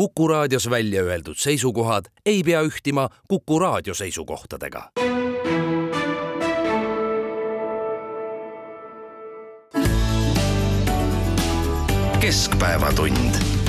Kuku raadios välja öeldud seisukohad ei pea ühtima Kuku raadio seisukohtadega. keskpäevatund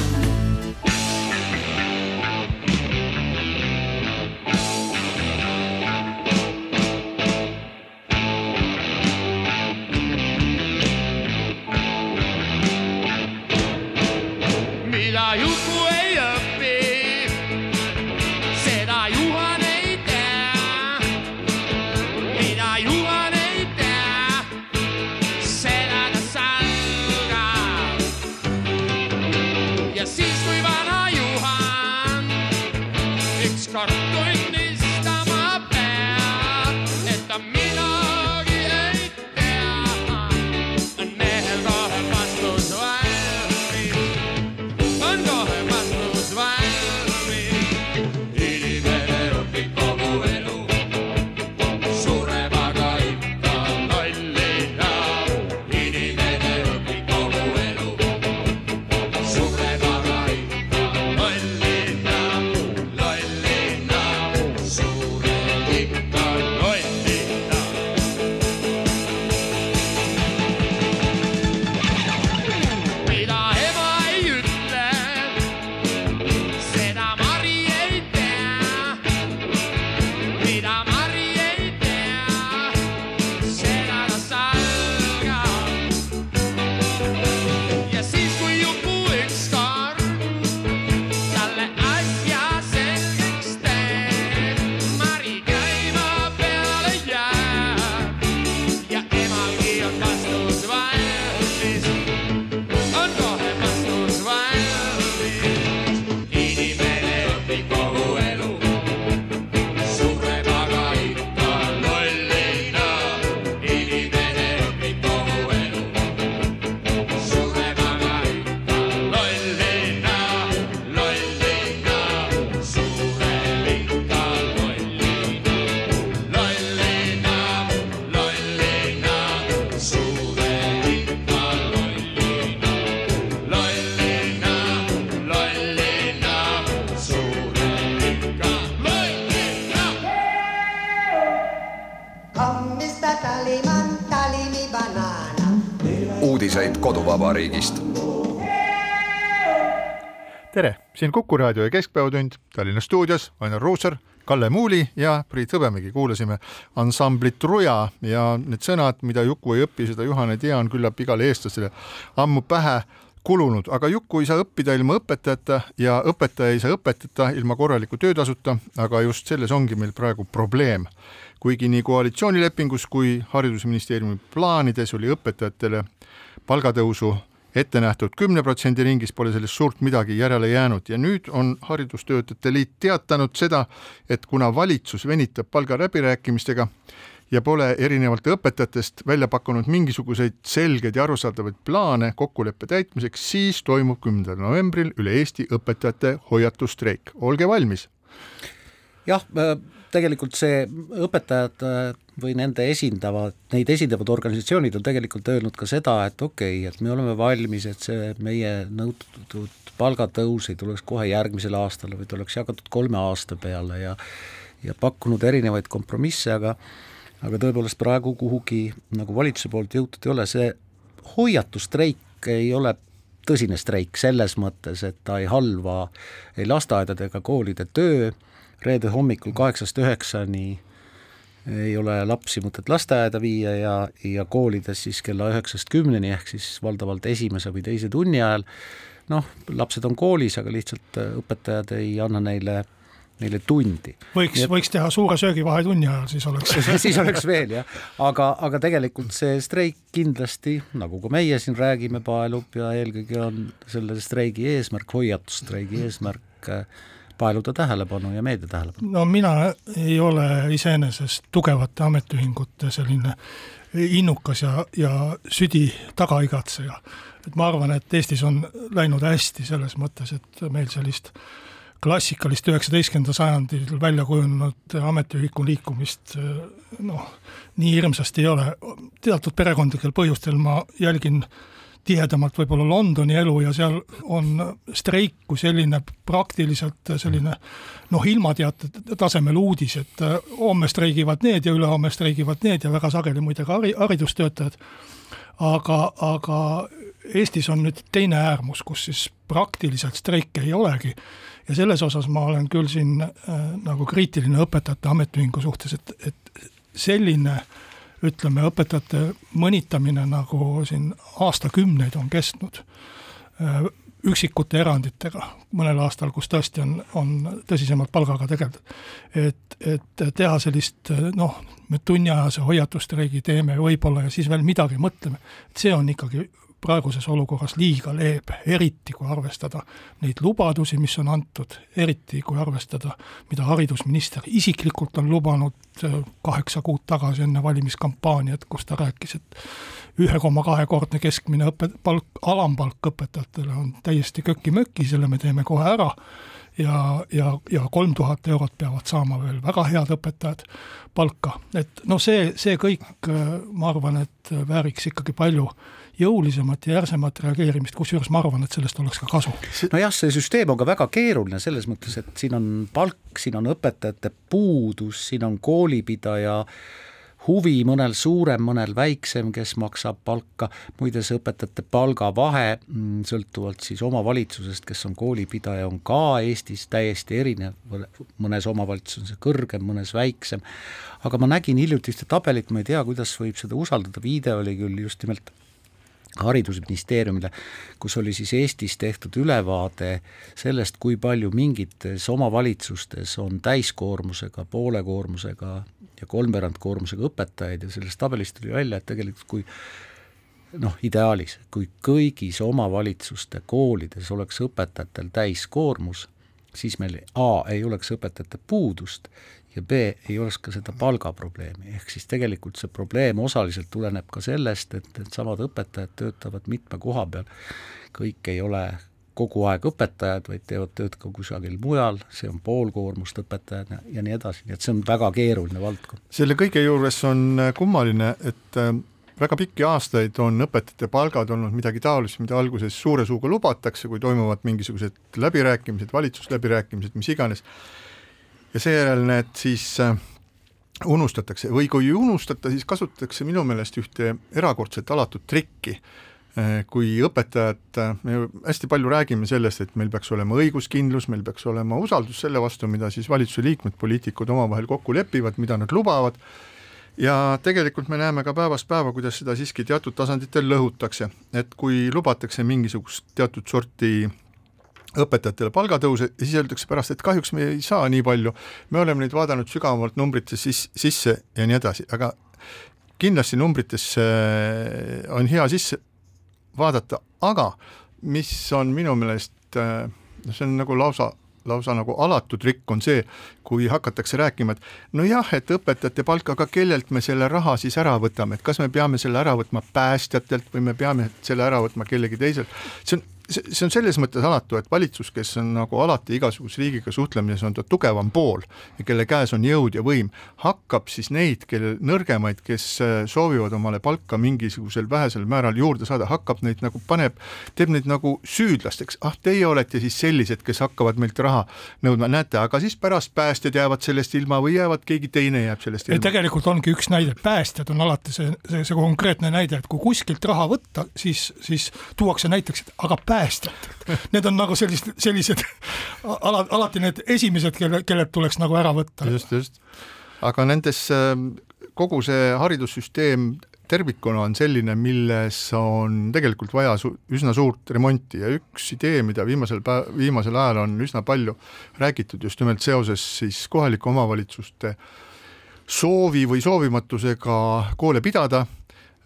siin Kuku raadio ja Keskpäevatund Tallinna stuudios Ainar Ruussaar, Kalle Muuli ja Priit Hõbemägi. kuulasime ansamblit Truja ja need sõnad, mida Juku ei õpi, seda Juhan ei tea, on küllap igale eestlasele ammu pähe kulunud, aga Juku ei saa õppida ilma õpetajata ja õpetaja ei saa õpetada ilma korraliku töötasuta, aga just selles ongi meil praegu probleem. kuigi nii koalitsioonilepingus kui Haridusministeeriumi plaanides oli õpetajatele palgatõusu ette nähtud kümne protsendi ringis pole sellest suurt midagi järele jäänud ja nüüd on Haridustöötajate Liit teatanud seda, et kuna valitsus venitab palgaläbirääkimistega ja pole erinevalt õpetajatest välja pakkunud mingisuguseid selgeid ja arusaadavaid plaane kokkuleppe täitmiseks, siis toimub kümnendal novembril üle Eesti õpetajate hoiatusstreik, olge valmis. jah, tegelikult see õpetajad või nende esindavad, neid esindavad organisatsioonid on tegelikult öelnud ka seda, et okei okay,, et me oleme valmis, et see meie nõutud palgatõus ei tuleks kohe järgmisel aastal, vaid oleks jagatud kolme aasta peale ja ja pakkunud erinevaid kompromisse, aga aga tõepoolest praegu kuhugi nagu valitsuse poolt jõutud ei ole, see hoiatusstreik ei ole tõsine streik selles mõttes, et ta ei halva ei lasteaedade ega koolide töö, reede hommikul kaheksast üheksani ei ole lapsi mõtet lasteaeda viia ja, ja koolides siis kella üheksast kümneni, ehk siis valdavalt esimese või teise tunni ajal, noh, lapsed on koolis, aga lihtsalt äh, õpetajad ei anna neile neile tundi. võiks võiks teha suure söögi vahetunni ajal, siis oleks. Siis oleks veel jah, aga, aga tegelikult see streik kindlasti, nagu ka meie siin räägime, paelub ja eelkõige on selle streigi eesmärk, hoiatusstreigi eesmärk äh, paeluda tähelepanu ja meedia tähelepanu? no mina ei ole iseenesest tugevate ametiühingute selline innukas ja, ja südi tagaigatseja. et ma arvan, et Eestis on läinud hästi selles mõttes, et meil sellist klassikalist üheksateistkümnendal sajandil välja kujunenud ametiühiku liikumist noh, nii hirmsasti ei ole. teatud perekondlikel põhjustel ma jälgin tihedamalt võib-olla Londoni elu ja seal on streik kui selline praktiliselt selline noh, ilmateate tasemel uudis, et homme streigivad need ja ülehomme streigivad need ja väga sageli muide ka hari-, haridustöötajad. aga, aga Eestis on nüüd teine äärmus, kus siis praktiliselt streike ei olegi ja selles osas ma olen küll siin äh, nagu kriitiline õpetajate ametiühingu suhtes, et, et selline ütleme, õpetajate mõnitamine, nagu siin aastakümneid on kestnud äh,, üksikute eranditega, mõnel aastal, kus tõesti on, on tõsisemalt palgaga tegeldud. et, et teha sellist noh, me tunniajase hoiatusstreigi teeme võib-olla ja siis veel midagi mõtleme, et see on ikkagi praeguses olukorras liiga leebe, eriti kui arvestada neid lubadusi, mis on antud, eriti kui arvestada, mida haridusminister isiklikult on lubanud äh, kaheksa kuud tagasi enne valimiskampaaniat, kus ta rääkis, et ühe koma kahekordne keskmine õpe-, palk, alampalk õpetajatele on täiesti köki-möki, selle me teeme kohe ära. Ja, ja, ja kolm tuhat eurot peavad saama veel väga head õpetajad palka, et noh, see, see kõik, äh, ma arvan, et vääriks ikkagi palju jõulisemat ja järsemat reageerimist, kusjuures ma arvan, et sellest oleks ka kasu. nojah, see süsteem on ka väga keeruline selles mõttes, et siin on palk, siin on õpetajate puudus, siin on koolipidaja huvi, mõnel suurem, mõnel väiksem, kes maksab palka, muide see õpetajate palgavahe mm, sõltuvalt siis omavalitsusest, kes on koolipidaja, on ka Eestis täiesti erinev, mõnes omavalitsuses on see kõrgem, mõnes väiksem, aga ma nägin hiljuti ühte tabelit, ma ei tea, kuidas võib seda usaldada, viide oli küll just nimelt haridusministeeriumile, kus oli siis Eestis tehtud ülevaade sellest, kui palju mingites omavalitsustes on täiskoormusega, poole koormusega ja kolmveerandkoormusega õpetajaid ja sellest tabelist tuli välja, et tegelikult kui noh, ideaalis, kui kõigis omavalitsuste koolides oleks õpetajatel täiskoormus, siis meil A ei oleks õpetajate puudust ja B ei oleks ka seda palgaprobleemi, ehk siis tegelikult see probleem osaliselt tuleneb ka sellest, et needsamad õpetajad töötavad mitme koha peal, kõik ei ole kogu aeg õpetajad, vaid teevad tööd ka kusagil mujal, see on poolkoormust õpetajad ja, ja nii edasi, nii et see on väga keeruline valdkond. selle kõige juures on äh, kummaline, et äh, väga pikki aastaid on õpetajate palgad olnud midagi taolist, mida alguses suure suuga lubatakse, kui toimuvad mingisugused läbirääkimised, valitsusläbirääkimised, mis iganes ja seejärel need siis äh, unustatakse. Või kui ei unustata, siis kasutatakse minu meelest ühte erakordselt alatut trikki, äh, kui õpetajad, äh, me hästi palju räägime sellest, et meil peaks olema õiguskindlus, meil peaks olema usaldus selle vastu, mida siis valitsuse liikmed, poliitikud omavahel kokku lepivad, mida nad lubavad, ja tegelikult me näeme ka päevast päeva, kuidas seda siiski teatud tasanditel lõhutakse, et kui lubatakse mingisugust teatud sorti õpetajatele palgatõuse ja siis öeldakse pärast, et kahjuks me ei saa nii palju, me oleme neid vaadanud sügavamalt numbrites sis, sisse ja nii edasi, aga kindlasti numbritesse on hea sisse vaadata, aga mis on minu meelest, noh, see on nagu lausa lausa nagu alatu trikk on see, kui hakatakse rääkima, et nojah, et õpetajate palk, aga kellelt me selle raha siis ära võtame, et kas me peame selle ära võtma päästjatelt või me peame selle ära võtma kellegi teiselt, see on see on selles mõttes alatu, et valitsus, kes on nagu alati igasuguses riigiga suhtlemises on ta tugevam pool ja kelle käes on jõud ja võim, hakkab siis neid, kelle nõrgemaid, kes äh, soovivad omale palka mingisugusel vähesel määral juurde saada, hakkab neid nagu paneb, teeb neid nagu süüdlasteks, ah, teie olete siis sellised, kes hakkavad meilt raha nõudma, näete, aga siis pärast päästjad jäävad sellest ilma või jäävad, keegi teine jääb sellest ilma. tegelikult ongi üks näide, päästjad on alati see, see, see konkreetne näide, et kui kuskilt raha võtta, siis, siis tuuakse näiteks, et aga päästjad päästjad. Need on nagu sellised, sellised ala, alati need esimesed, kelle, kellelt tuleks nagu ära võtta. just, just. aga nendes, ähm, kogu see haridussüsteem tervikuna on selline, milles on tegelikult vaja su üsna suurt remonti ja üks idee, mida viimasel päev, viimasel ajal on üsna palju räägitud just nimelt seoses siis kohalike omavalitsuste soovi või soovimatusega koole pidada,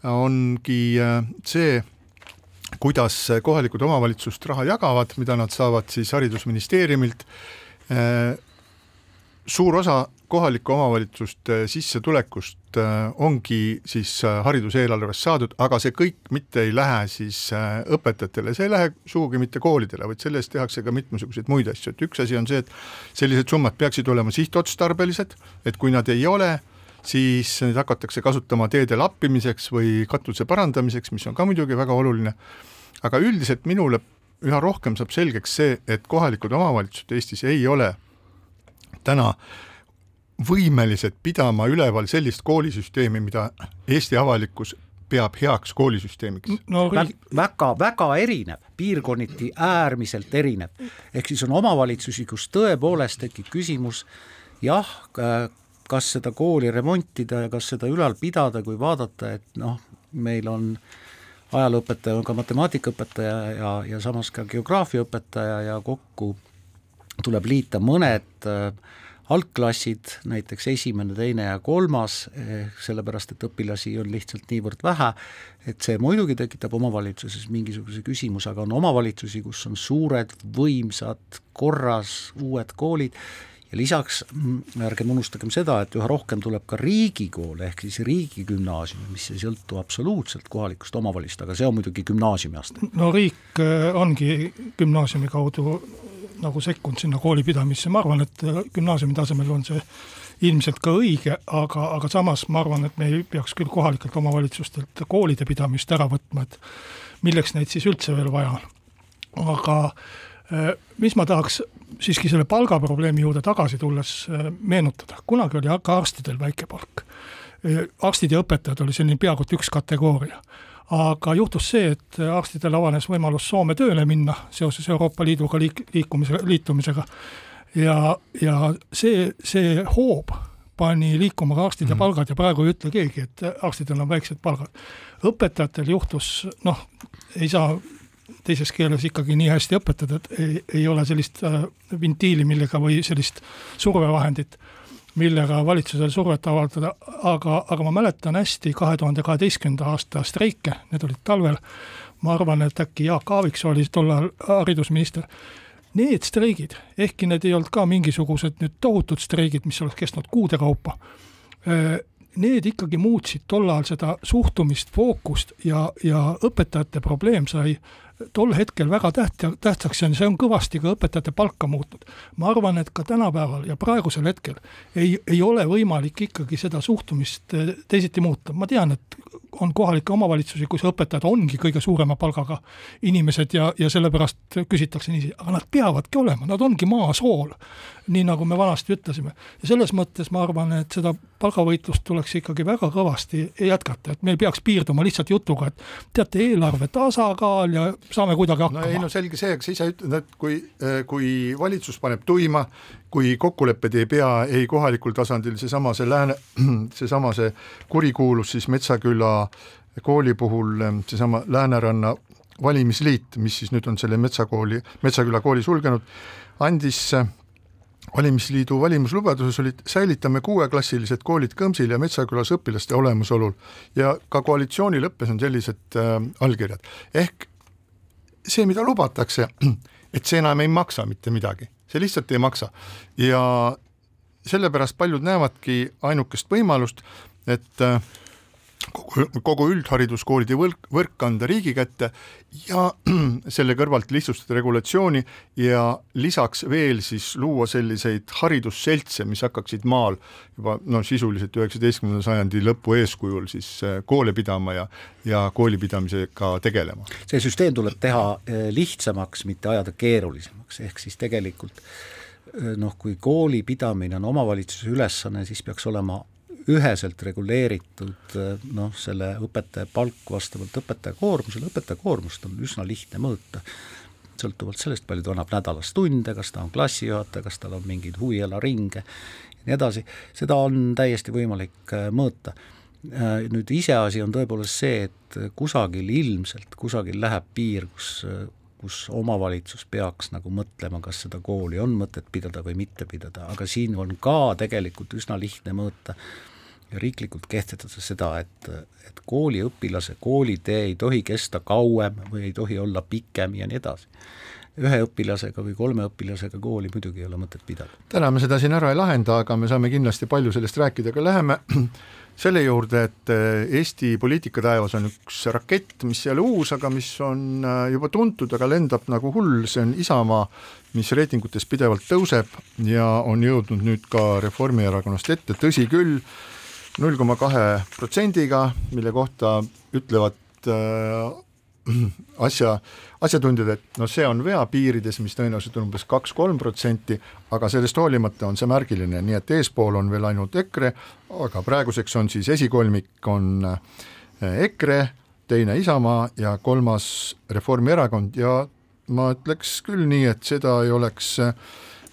ongi äh, see, kuidas kohalikud omavalitsust raha jagavad, mida nad saavad siis Haridusministeeriumilt. Äh, suur osa kohalike omavalitsuste sissetulekust äh, ongi siis äh, hariduseelarvest saadud, aga see kõik mitte ei lähe siis õpetajatele, see ei lähe sugugi mitte koolidele, vaid selle eest tehakse ka mitmesuguseid muid asju, et üks asi on see, et sellised summad peaksid olema sihtotstarbelised, et kui nad ei ole, siis neid hakatakse kasutama teede lappimiseks või katuse parandamiseks, mis on ka muidugi väga oluline, aga üldiselt minule üha rohkem saab selgeks see, et kohalikud omavalitsused Eestis ei ole täna võimelised pidama üleval sellist koolisüsteemi, mida Eesti avalikkus peab heaks koolisüsteemiks no,? väga, väga erinev, piirkonniti äärmiselt erinev. ehk siis on omavalitsusi, kus tõepoolest tekib küsimus, jah, kas seda kooli remontida ja kas seda ülal pidada, kui vaadata, et noh, meil on ajalooõpetaja, on ka matemaatikaõpetaja ja, ja samas ka geograafiaõpetaja ja kokku tuleb liita mõned äh, algklassid, näiteks esimene, teine ja kolmas, sellepärast et õpilasi on lihtsalt niivõrd vähe, et see muidugi tekitab omavalitsuses mingisuguse küsimuse, aga on omavalitsusi, kus on suured, võimsad, korras uued koolid lisaks mm, ärgem unustagem seda, et üha rohkem tuleb ka riigikoole, ehk siis riigigümnaasiumi, mis ei sõltu absoluutselt kohalikust omavalitsust, aga see on muidugi gümnaasiumiaste. no riik eh, ongi gümnaasiumi kaudu nagu sekkunud sinna koolipidamisse, ma arvan, et äh, gümnaasiumi tasemel on see ilmselt ka õige, aga, aga samas ma arvan, et me ei peaks küll kohalikelt omavalitsustelt koolide pidamist ära võtma, et milleks neid siis üldse veel vaja on. aga äh, mis ma tahaks siiski selle palgaprobleemi juurde tagasi tulles äh, meenutada, kunagi oli ka arstidel väike palk. arstid ja õpetajad oli selline peaaegu et üks kategooria aga juhtus see, et arstidel avanes võimalus Soome tööle minna seoses Euroopa Liiduga liik-, liikumise, liitumisega ja, ja see, see hoob pani liikuma ka arstide mm palgad ja praegu ei ütle keegi, et arstidel on väiksed palgad. õpetajatel juhtus, noh, ei saa teises keeles ikkagi nii hästi õpetada, et ei, ei ole sellist äh, ventiili, millega või sellist survevahendit millega valitsusele survet avaldada, aga, aga ma mäletan hästi kahe tuhande kaheteistkümnenda aasta streike, need olid talvel, ma arvan, et äkki Jaak Aaviksoo oli tollal haridusminister, need streigid, ehkki need ei olnud ka mingisugused nüüd tohutud streigid, mis oleks kestnud kuude kaupa, need ikkagi muutsid tol ajal seda suhtumist, fookust ja, ja õpetajate probleem sai tol hetkel väga täht-, tähtsaks ja see on kõvasti ka õpetajate palka muutnud. ma arvan, et ka tänapäeval ja praegusel hetkel ei, ei ole võimalik ikkagi seda suhtumist eh, teisiti muuta, ma tean, et on kohalikke omavalitsusi, kus õpetajad ongi kõige suurema palgaga inimesed ja, ja sellepärast küsitakse niiviisi, aga nad peavadki olema, nad ongi maasool. nii nagu me vanasti ütlesime. ja selles mõttes ma arvan, et seda palgavõitlust tuleks ikkagi väga kõvasti jätkata, et me ei peaks piirduma lihtsalt jutuga, et teate, eelarve tasakaal ja saame kuidagi hakkama. no ei no selge see, aga sa ise ütled, et kui, kui valitsus paneb tuima, kui kokkulepped ei pea ei kohalikul tasandil, seesama see lääne, seesama see kurikuulus siis Metsaküla kooli puhul, seesama Lääneranna valimisliit, mis siis nüüd on selle Metsakooli, Metsaküla kooli sulgenud, andis valimisliidu valimislubaduses olid säilitame kuueklassilised koolid Kõmsil ja Metsakülas õpilaste olemasolul ja ka koalitsioonileppes on sellised äh, allkirjad. ehk see, mida lubatakse, et see enam ei maksa mitte midagi, see lihtsalt ei maksa. ja sellepärast paljud näevadki ainukest võimalust, et äh, kogu, kogu üldhariduskoolide võrk, võrk anda riigi kätte ja selle kõrvalt lihtsustada regulatsiooni ja lisaks veel siis luua selliseid haridusseltse, mis hakkaksid maal juba no sisuliselt üheksateistkümnenda sajandi lõpu eeskujul siis äh, koole pidama ja, ja koolipidamisega tegelema. see süsteem tuleb teha äh, lihtsamaks, mitte ajada keerulisemaks, ehk siis tegelikult äh, noh, kui kooli pidamine on omavalitsuse ülesanne, siis peaks olema üheselt reguleeritud noh, selle õpetaja palk vastavalt õpetaja koormusele, õpetaja koormust on üsna lihtne mõõta, sõltuvalt sellest, palju ta annab nädalas tunde, kas ta on klassijuhataja, kas tal on mingeid huvialaringe ja nii edasi, seda on täiesti võimalik äh, mõõta. Äh, nüüd iseasi on tõepoolest see, et kusagil ilmselt, kusagil läheb piir, kus kus omavalitsus peaks nagu mõtlema, kas seda kooli on mõtet pidada või mitte pidada, aga siin on ka tegelikult üsna lihtne mõõta ja riiklikult kehtestada seda, et, et kooliõpilase koolitee ei tohi kesta kauem või ei tohi olla pikem ja nii edasi. ühe õpilasega või kolme õpilasega kooli muidugi ei ole mõtet pidada. täna me seda siin ära ei lahenda, aga me saame kindlasti palju sellest rääkida, aga läheme selle juurde, et Eesti poliitikataevas on üks rakett, mis ei ole uus, aga mis on juba tuntud, aga lendab nagu hull, see on Isamaa, mis reitingutes pidevalt tõuseb ja on jõudnud nüüd ka Reformierakonnast ette, tõsi küll, null koma kahe protsendiga, mille kohta ütlevad äh, asja, asjatundjad, et noh, see on vea piirides, mis tõenäoliselt on umbes kaks-kolm protsenti, aga sellest hoolimata on see märgiline, nii et eespool on veel ainult EKRE, aga praeguseks on siis esikolmik on äh, EKRE, teine Isamaa ja kolmas Reformierakond. Ja ma ütleks küll nii, et seda ei oleks äh,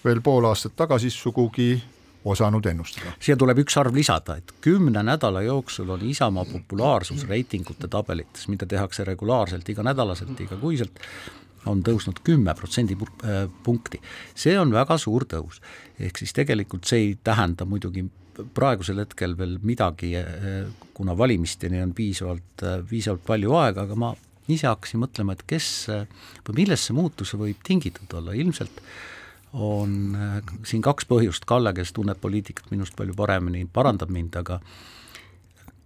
veel pool aastat tagasi sugugi osanud ennustada. siia tuleb üks arv lisada, et kümne nädala jooksul on Isamaa populaarsus reitingute tabelites, mida tehakse regulaarselt iganädalaselt, igakuiselt, on tõusnud kümme protsendipunkti. see on väga suur tõus. ehk siis tegelikult see ei tähenda muidugi praegusel hetkel veel midagi, kuna valimisteni on piisavalt, piisavalt palju aega, aga ma ise hakkasin mõtlema, et kes või millest see muutus võib tingitud olla, ilmselt äh, on äh, siin kaks põhjust, Kalle, kes tunneb poliitikat minust palju paremini, parandab mind, aga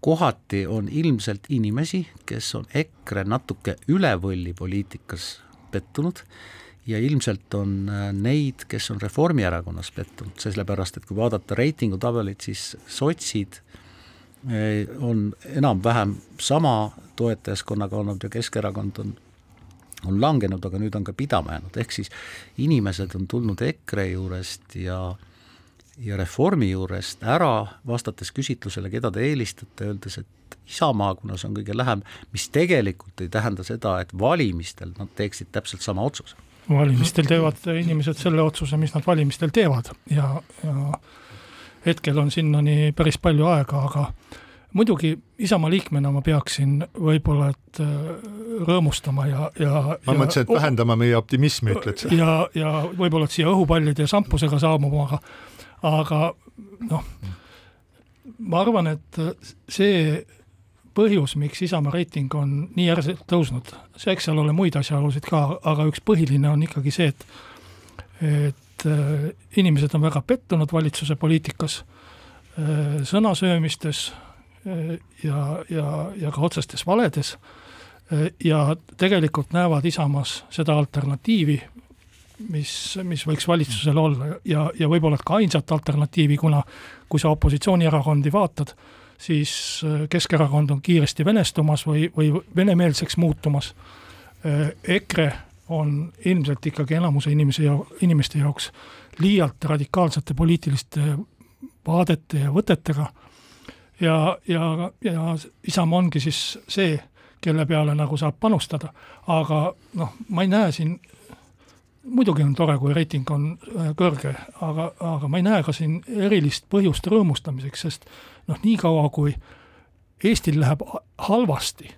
kohati on ilmselt inimesi, kes on EKRE natuke üle võlli poliitikas pettunud ja ilmselt on äh, neid, kes on Reformierakonnas pettunud, sellepärast et kui vaadata reitingutabelit, siis sotsid äh, on enam-vähem sama toetajaskonnaga olnud ja Keskerakond on on langenud, aga nüüd on ka pidama jäänud, ehk siis inimesed on tulnud EKRE juurest ja ja Reformi juurest ära, vastates küsitlusele, keda te eelistate, öeldes, et Isamaa, kuna see on kõige lähem, mis tegelikult ei tähenda seda, et valimistel nad teeksid täpselt sama otsuse. valimistel teevad inimesed selle otsuse, mis nad valimistel teevad ja, ja hetkel on sinnani päris palju aega, aga muidugi Isamaa liikmena ma peaksin võib-olla, et äh, rõõmustama ja, ja ma ja, mõtlesin, et vähendama meie optimismi, ütled sa. ja, ja võib-olla, et siia õhupallide ja šampusega saabuma, aga aga noh, ma arvan, et see põhjus, miks Isamaa reiting on nii järsult tõusnud, see, eks seal ole muid asjaolusid ka, aga üks põhiline on ikkagi see, et et äh, inimesed on väga pettunud valitsuse poliitikas, äh, sõnasöömistes, ja, ja, ja ka otsestes valedes. Ja tegelikult näevad Isamaas seda alternatiivi, mis, mis võiks valitsusel olla. Ja, ja võib-olla ka ainsat alternatiivi, kuna kui sa opositsioonierakondi vaatad, siis Keskerakond on kiiresti venestumas või, või venemeelseks muutumas. EKRE on ilmselt ikkagi enamuse inimese ja inimeste jaoks liialt radikaalsete poliitiliste vaadete ja võtetega ja, ja, ja Isamaa ongi siis see, kelle peale nagu saab panustada, aga noh, ma ei näe siin, muidugi on tore, kui reiting on äh, kõrge, aga, aga ma ei näe ka siin erilist põhjust rõõmustamiseks, sest noh, niikaua kui Eestil läheb halvasti,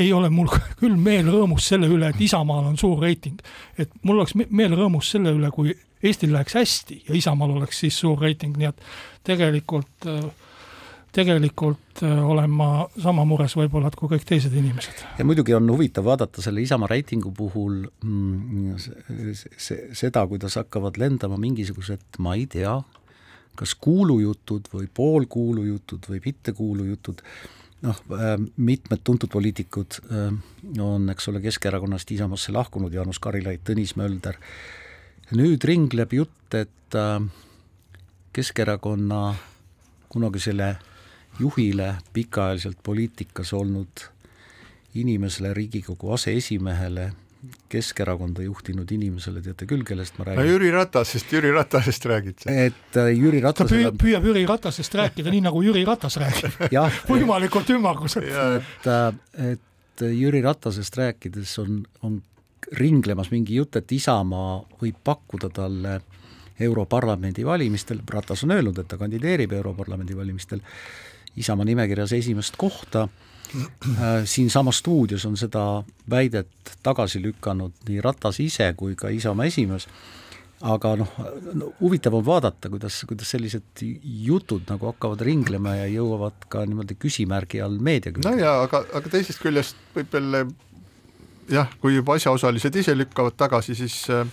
ei ole mul küll meel rõõmus selle üle, et Isamaal on suur reiting. et mul oleks meel rõõmus selle üle, kui Eestil läheks hästi ja Isamaal oleks siis suur reiting, nii et tegelikult äh, tegelikult äh, olen ma sama mures võib-olla, et kui kõik teised inimesed. ja muidugi on huvitav vaadata selle Isamaa reitingu puhul mm, seda, kuidas hakkavad lendama mingisugused, ma ei tea, kas kuulujutud või poolkuulujutud või mittekuulujutud, noh, äh, mitmed tuntud poliitikud äh, on, eks ole, Keskerakonnast Isamaasse lahkunud, Jaanus Karilaid, Tõnis Mölder, nüüd ringleb jutt, et Keskerakonna kunagisele juhile, pikaajaliselt poliitikas olnud inimesele, Riigikogu aseesimehele, Keskerakonda juhtinud inimesele, teate küll, kellest ma räägin? no Jüri Ratasest, Jüri Ratasest räägid sa. et äh, Jüri Ratas ta püüab, püüab Jüri Ratasest rääkida nii, nagu Jüri Ratas räägib võimalikult ümmarguselt. et, äh, et Jüri Ratasest rääkides on, on ringlemas mingi jutt, et Isamaa võib pakkuda talle Europarlamendi valimistel, Ratas on öelnud, et ta kandideerib Europarlamendi valimistel, Isamaa nimekirjas esimest kohta, äh, siinsamas stuudios on seda väidet tagasi lükanud nii Ratas ise kui ka Isamaa esimees, aga noh no,, huvitav on vaadata, kuidas, kuidas sellised jutud nagu hakkavad ringlema ja jõuavad ka niimoodi küsimärgi all meedia külge. no jaa, aga, aga teisest küljest võib jälle jah, kui juba asjaosalised ise lükkavad tagasi, siis äh,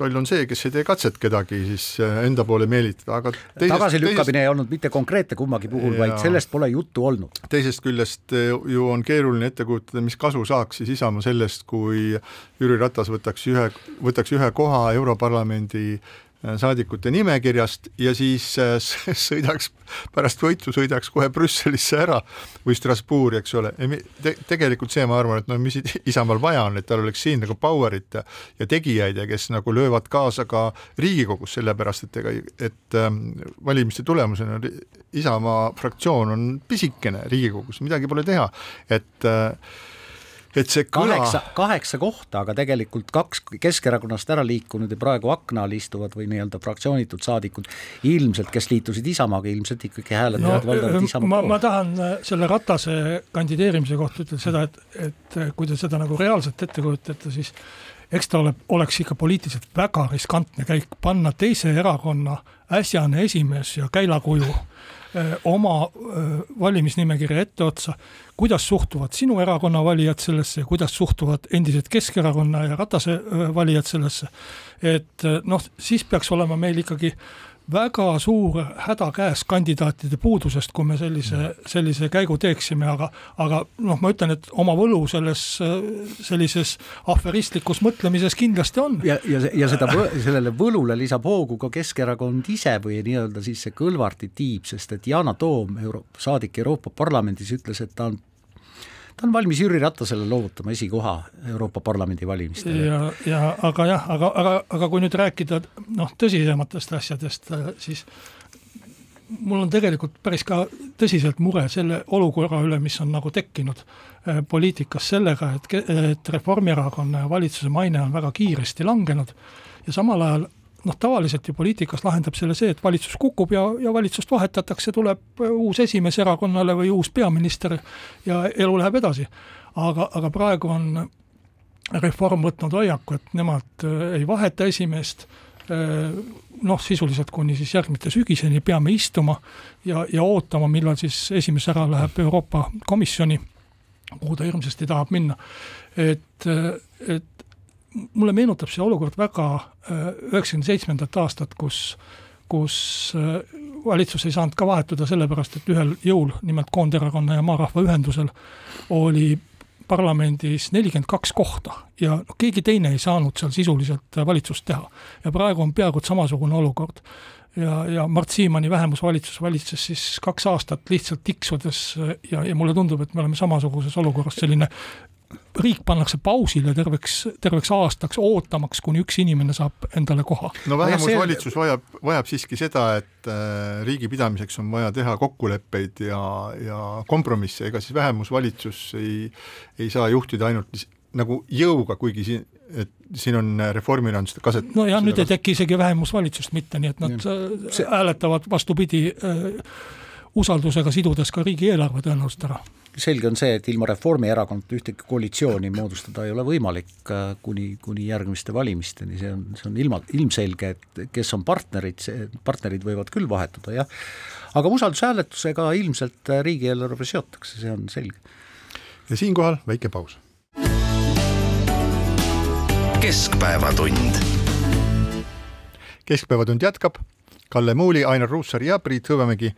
roll on see, kes ei tee katset kedagi siis äh, enda poole meelitada, aga teisest, tagasilükkamine teisest... ei olnud mitte konkreetne kummagi puhul, vaid sellest pole juttu olnud. teisest küljest äh, ju on keeruline ette kujutada, mis kasu saaks siis Isamaa sellest, kui Jüri Ratas võtaks ühe, võtaks ühe koha Europarlamendi saadikute nimekirjast ja siis äh, sõidaks pärast võitu sõidaks kohe Brüsselisse ära või Strasbourgi, eks ole Te. tegelikult see, ma arvan, et no mis Isamaal vaja on, et tal oleks siin nagu power'it ja, ja tegijaid ja kes nagu löövad kaasa ka Riigikogus, sellepärast et ega, et ähm, valimiste tulemusena Isamaa fraktsioon on pisikene Riigikogus, midagi pole teha, et äh, et see kõla kaheksa, kaheksa kohta, aga tegelikult kaks Keskerakonnast ära liikunud ja praegu akna all istuvad või nii-öelda fraktsioonitud saadikud, ilmselt, kes liitusid Isamaaga, ilmselt ikkagi hääletavad no, valdavalt Isamaa ma, ma tahan äh, selle Ratase kandideerimise kohta ütelda seda, et, et äh, kui te seda nagu reaalselt ette kujutate, siis eks ta ole, oleks ikka poliitiliselt väga riskantne käik panna teise erakonna äsjane esimees ja käilakuju oma äh, valimisnimekirja etteotsa, kuidas suhtuvad sinu erakonna valijad sellesse ja kuidas suhtuvad endised Keskerakonna ja Ratase äh, valijad sellesse. et noh, siis peaks olema meil ikkagi äh, väga suur häda käes kandidaatide puudusest, kui me sellise, sellise käigu teeksime, aga, aga noh, ma ütlen, et oma võlu selles sellises aferistlikus mõtlemises kindlasti on. ja, ja, ja seda, sellele võlule lisab hoogu ka Keskerakond ise või nii-öelda siis see Kõlvarti tiib, sest et Yana Toom, euro-, saadik Euroopa Parlamendis ütles, et ta on ta on valmis Jüri Ratasele loovutama esikoha Euroopa Parlamendi valimistel. ja, ja aga jah, aga, aga, aga kui nüüd rääkida noh, tõsisematest asjadest, siis mul on tegelikult päris ka tõsiselt mure selle olukorra üle, mis on nagu tekkinud äh, poliitikas sellega, et, et Reformierakonna ja valitsuse maine on väga kiiresti langenud ja samal ajal noh, tavaliselt ju poliitikas lahendab selle see, et valitsus kukub ja, ja valitsust vahetatakse, tuleb uus esimees erakonnale või uus peaminister ja elu läheb edasi. aga, aga praegu on Reform võtnud hoiaku, et nemad äh, ei vaheta esimeest, äh, noh, sisuliselt kuni siis järgmiste sügiseni peame istuma ja, ja ootama, millal siis esimees ära läheb Euroopa Komisjoni, kuhu ta hirmsasti tahab minna. et, et mulle meenutab see olukord väga äh, üheksakümne seitsmendat aastat, kus, kus äh, valitsus ei saanud ka vahetuda sellepärast, et ühel jõul, nimelt Koonderakonna ja Maarahva Ühendusel, oli parlamendis nelikümmend kaks kohta ja noh, keegi teine ei saanud seal sisuliselt valitsust teha. ja praegu on peaaegu samasugune olukord. ja, ja Mart Siimanni vähemusvalitsus valitses siis kaks aastat lihtsalt tiksudes ja, ja mulle tundub, et me oleme samasuguses olukorras, selline riik pannakse pausile terveks, terveks aastaks, ootamaks, kuni üks inimene saab endale koha. no vähemusvalitsus vajab, vajab siiski seda, et äh, riigi pidamiseks on vaja teha kokkuleppeid ja, ja kompromisse, ega siis vähemusvalitsus ei, ei saa juhtida ainult nagu jõuga, kuigi siin, et siin on Reformierakond seda kaset-. no ja nüüd ei teki isegi vähemusvalitsust mitte, nii et nad see... hääletavad vastupidi äh, usaldusega sidudes ka riigieelarve tõenäoliselt ära selge on see, et ilma Reformierakonnata ühtegi koalitsiooni moodustada ei ole võimalik äh, kuni, kuni järgmiste valimisteni, see on, see on ilma, ilmselge, et kes on partnerid, see, partnerid võivad küll vahetuda, jah, aga usaldushääletusega ilmselt äh, riigieelarve seotakse, see on selge. ja siinkohal väike paus. keskpäevatund. keskpäevatund jätkab, Kalle Muuli, Ainar Ruussaar ja Priit Hõbemägi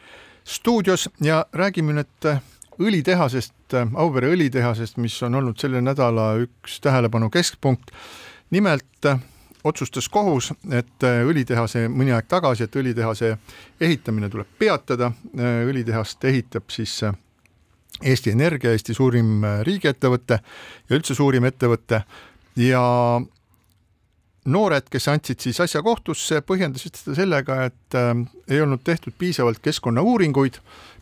stuudios ja räägime nüüd õlitehasest, Auvere õlitehasest, mis on olnud selle nädala üks tähelepanu keskpunkt. nimelt otsustas kohus, et õlitehase mõni aeg tagasi, et õlitehase ehitamine tuleb peatada, õlitehast ehitab siis Eesti Energia, Eesti suurim riigiettevõte ja üldse suurim ettevõte. Ja noored, kes andsid siis asja kohtusse, põhjendasid seda sellega, et äh, ei olnud tehtud piisavalt keskkonnauuringuid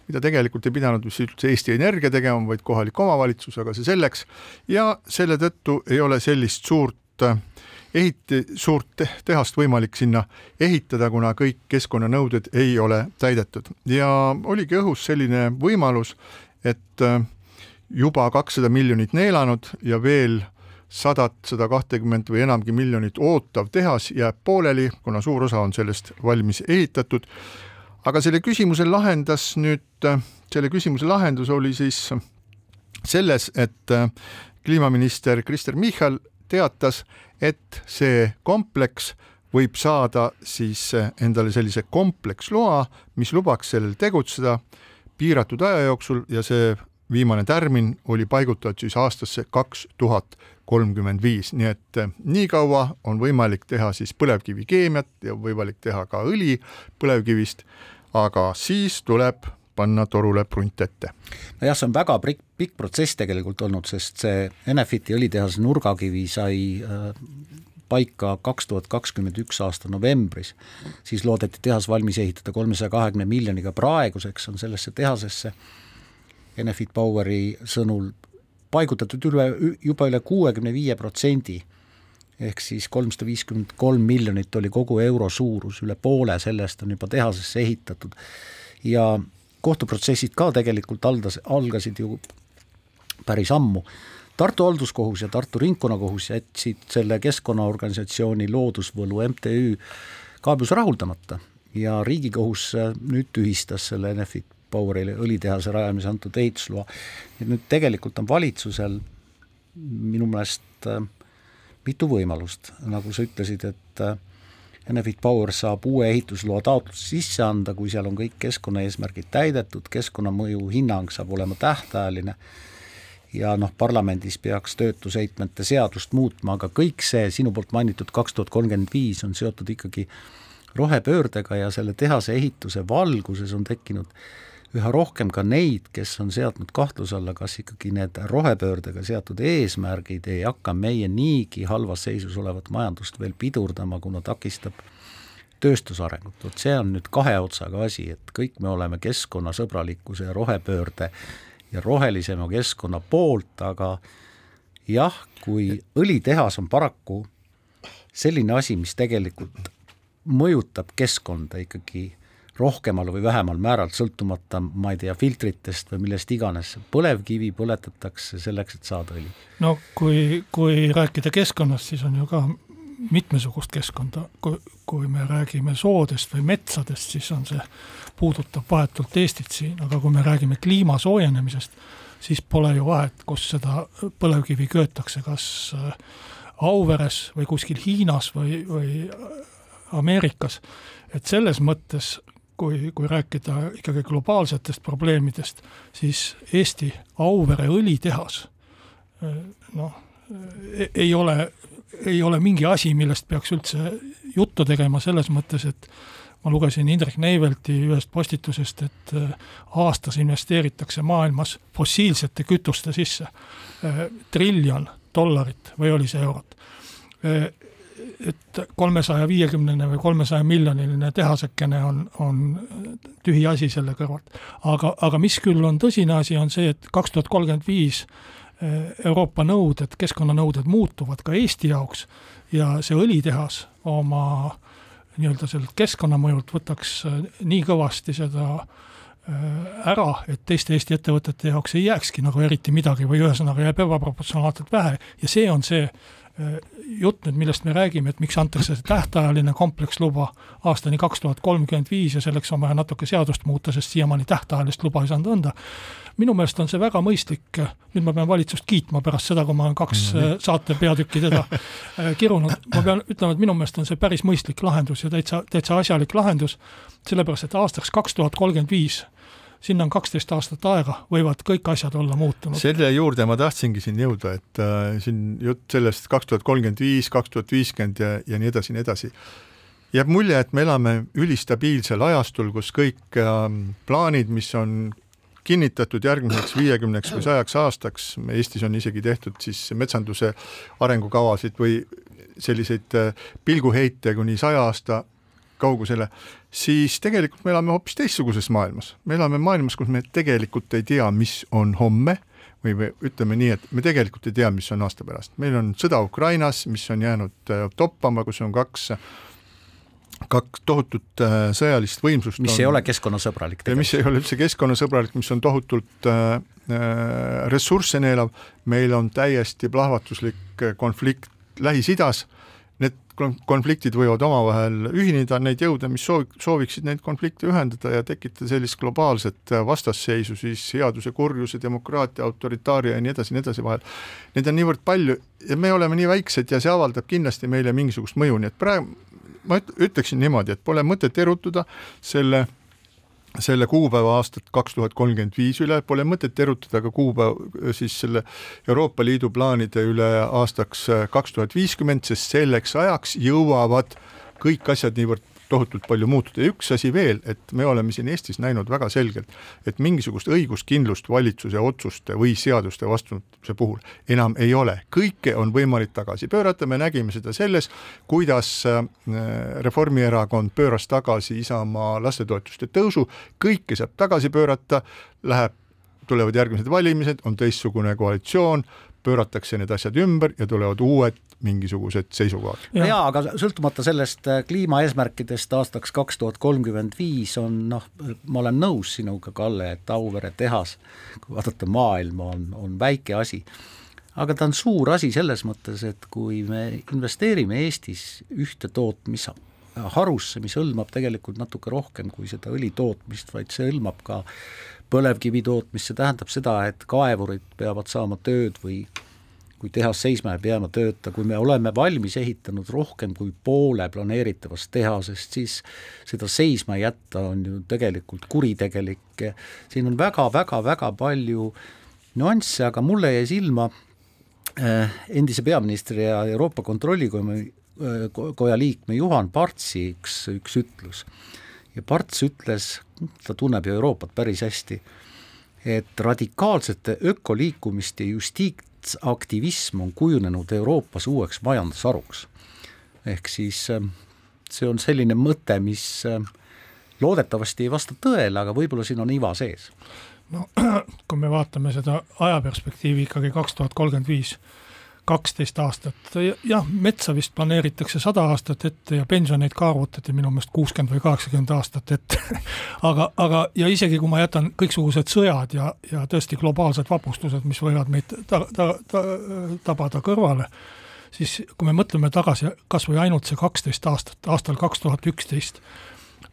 mida tegelikult ei pidanud vist üldse Eesti Energia tegema, vaid kohalik omavalitsus, aga see selleks. ja selle tõttu ei ole sellist suurt äh, ehiti-, suurt tehast võimalik sinna ehitada, kuna kõik keskkonnanõuded ei ole täidetud ja oligi õhus selline võimalus, et äh, juba kakssada miljonit neelanud ja veel sadat, sada kahtekümmet või enamgi miljonit ootav tehas jääb pooleli, kuna suur osa on sellest valmis ehitatud aga selle küsimuse lahendas nüüd, selle küsimuse lahendus oli siis selles, et äh, kliimaminister Kristen Michal teatas, et see kompleks võib saada siis äh, endale sellise kompleksloa, mis lubaks sellel tegutseda piiratud aja jooksul ja see viimane tärmin oli paigutatud siis aastasse kaks tuhat kolmkümmend viis, nii et nii kaua on võimalik teha siis põlevkivikeemiat ja võimalik teha ka õli põlevkivist, aga siis tuleb panna torule prunt ette. nojah, see on väga pikk, pikk protsess tegelikult olnud, sest see Enefiti õlitehase nurgakivi sai äh, paika kaks tuhat kakskümmend üks aasta novembris, siis loodeti tehas valmis ehitada kolmesaja kahekümne miljoniga, praeguseks on sellesse tehasesse Enefit Poweri sõnul paigutatud üle, juba üle kuuekümne viie protsendi ehk siis kolmsada viiskümmend kolm miljonit oli kogu euro suurus, üle poole sellest on juba tehasesse ehitatud ja kohtuprotsessid ka tegelikult aldas, algasid ju päris ammu. Tartu halduskohus ja Tartu ringkonnakohus jätsid selle keskkonnaorganisatsiooni Loodusvõlu MTÜ kaebuse rahuldamata ja Riigikohus nüüd tühistas selle Enefit Powerile õlitehase rajamise antud ehitusloa. nüüd tegelikult on valitsusel minu meelest äh, mitu võimalust, nagu sa ütlesid, et äh, Enefit Power saab uue ehitusloa taotluse sisse anda, kui seal on kõik keskkonnaeesmärgid täidetud, keskkonnamõju hinnang saab olema tähtajaline ja noh, parlamendis peaks töötusheitmete seadust muutma, aga kõik see sinu poolt mainitud kaks tuhat kolmkümmend viis on seotud ikkagi rohepöördega ja selle tehase ehituse valguses on tekkinud üha rohkem ka neid, kes on seadnud kahtluse alla, kas ikkagi need rohepöördega seatud eesmärgid ei hakka meie niigi halvas seisus olevat majandust veel pidurdama, kuna takistab tööstusarengut, vot see on nüüd kahe otsaga asi, et kõik me oleme keskkonnasõbralikkuse ja rohepöörde ja rohelisema keskkonna poolt, aga jah, kui õlitehas on paraku selline asi, mis tegelikult mõjutab keskkonda ikkagi rohkemal või vähemal määral, sõltumata, ma ei tea, filtritest või millest iganes, põlevkivi põletatakse selleks, et saada õli. no kui, kui rääkida keskkonnast, siis on ju ka mitmesugust keskkonda, kui, kui me räägime soodest või metsadest, siis on see, puudutab vahetult Eestit siin, aga kui me räägime kliima soojenemisest, siis pole ju vahet, kus seda põlevkivi köetakse, kas äh, Auveres või kuskil Hiinas või, või Ameerikas, et selles mõttes kui, kui rääkida ikkagi globaalsetest probleemidest, siis Eesti Auvere õlitehas noh, ei ole, ei ole mingi asi, millest peaks üldse juttu tegema selles mõttes, et ma lugesin Indrek Neivelti ühest postitusest, et aastas investeeritakse maailmas fossiilsete kütuste sisse triljon dollarit või oli see eurot et kolmesaja viiekümnene või kolmesaja miljoniline tehasekene on, on tühi asi selle kõrvalt. aga, aga mis küll on tõsine asi, on see, et kaks tuhat kolmkümmend viis eh, Euroopa nõuded, keskkonnanõuded muutuvad ka Eesti jaoks ja see õlitehas oma nii-öelda sellelt keskkonnamõjult võtaks eh, nii kõvasti seda eh, ära, et teiste Eesti ettevõtete jaoks ei jääkski nagu eriti midagi või ühesõnaga jääb ebaproportsionaalselt vähe ja see on see jutt nüüd, millest me räägime, et miks antakse tähtajaline kompleksluba aastani kaks tuhat kolmkümmend viis ja selleks on vaja natuke seadust muuta, sest siiamaani tähtajalist luba ei saanud anda. minu meelest on see väga mõistlik, nüüd ma pean valitsust kiitma pärast seda, kui ma olen kaks mm -hmm. saate peatükki teda äh, kirunud, ma pean ütlema, et minu meelest on see päris mõistlik lahendus ja täitsa, täitsa asjalik lahendus, sellepärast et aastaks kaks tuhat kolmkümmend viis sinna on kaksteist aastat aega, võivad kõik asjad olla muutunud. selle juurde ma tahtsingi siin jõuda, et äh, siin jutt sellest kaks tuhat kolmkümmend viis, kaks tuhat viiskümmend ja, ja nii edasi, nii edasi. jääb mulje, et me elame ülistabiilsel ajastul, kus kõik äh, plaanid, mis on kinnitatud järgmiseks viiekümneks või sajaks aastaks, Eestis on isegi tehtud siis metsanduse arengukavasid või selliseid äh, pilguheite kuni saja aasta kaugusele, siis tegelikult me elame hoopis teistsuguses maailmas. me elame maailmas, kus me tegelikult ei tea, mis on homme või me ütleme nii, et me tegelikult ei tea, mis on aasta pärast. meil on sõda Ukrainas, mis on jäänud äh, toppama, kus on kaks kaks tohutut äh, sõjalist võimsust. mis on, ei ole keskkonnasõbralik. mis ei ole üldse keskkonnasõbralik, mis on tohutult äh, äh, ressursse neelav, meil on täiesti plahvatuslik konflikt Lähis-Idas konfliktid võivad omavahel ühineda, neid jõude, mis soov, sooviksid neid konflikte ühendada ja tekitada sellist globaalset vastasseisu siis headuse, kurjuse, demokraatia, autoritaaria ja nii edasi, nii edasi vahel. Neid on niivõrd palju ja me oleme nii väiksed ja see avaldab kindlasti meile mingisugust mõju, nii et praegu ma ütleksin niimoodi, et pole mõtet erutuda selle selle kuupäeva aastat kaks tuhat kolmkümmend viis üle, pole mõtet erutada ka kuupäev siis selle Euroopa Liidu plaanide üle aastaks kaks tuhat viiskümmend, sest selleks ajaks jõuavad kõik asjad niivõrd tohutult palju muutuda. Ja üks asi veel, et me oleme siin Eestis näinud väga selgelt, et mingisugust õiguskindlust valitsuse otsuste või seaduste vastuvõtmise puhul enam ei ole, kõike on võimalik tagasi pöörata, me nägime seda selles, kuidas äh, Reformierakond pööras tagasi Isamaa lastetoetuste tõusu, kõike saab tagasi pöörata, läheb tulevad järgmised valimised, on teistsugune koalitsioon, pööratakse need asjad ümber ja tulevad uued mingisugused seisukohad. ja. jaa, aga sõltumata sellest äh, kliimaeesmärkidest aastaks kaks tuhat kolmkümmend viis on noh, ma olen nõus sinuga, Kalle, et Auvere tehas, kui vaadata maailma, on, on väike asi. aga ta on suur asi selles mõttes, et kui me investeerime Eestis ühte tootmisharusse, mis hõlmab tegelikult natuke rohkem kui seda õli tootmist, vaid see hõlmab ka põlevkivi tootmist, see tähendab seda, et kaevurid peavad saama tööd või kui tehas seisma jääb, jääma tööta, kui me oleme valmis ehitanud rohkem kui poole planeeritavast tehasest, siis seda seisma jätta on ju tegelikult kuritegelik, siin on väga-väga-väga palju nüansse, aga mulle jäi silma äh, endise peaministri ja Euroopa Kontrollikoja koja liikme Juhan Partsi üks, üks ütlus. Ja Parts ütles, ta tunneb ju Euroopat päris hästi, et radikaalsete ökoliikumiste metsaktivism on kujunenud Euroopas uueks majandusharuks. ehk siis ähm, see on selline mõte, mis ähm, loodetavasti ei vasta tõele, aga võib-olla siin on iva sees. no kui me vaatame seda ajaperspektiivi ikkagi kaks tuhat kolmkümmend viis, kaksteist aastat, jah, metsa vist planeeritakse sada aastat ette ja pensioneid ka arvutati minu meelest kuuskümmend või kaheksakümmend aastat ette. Aga, aga ja isegi kui ma jätan kõiksugused sõjad ja, ja tõesti globaalsed vapustused, mis võivad meid ta, ta, ta, tabada kõrvale, siis kui me mõtleme tagasi kas või ainult see kaksteist aastat, aastal kaks tuhat üksteist,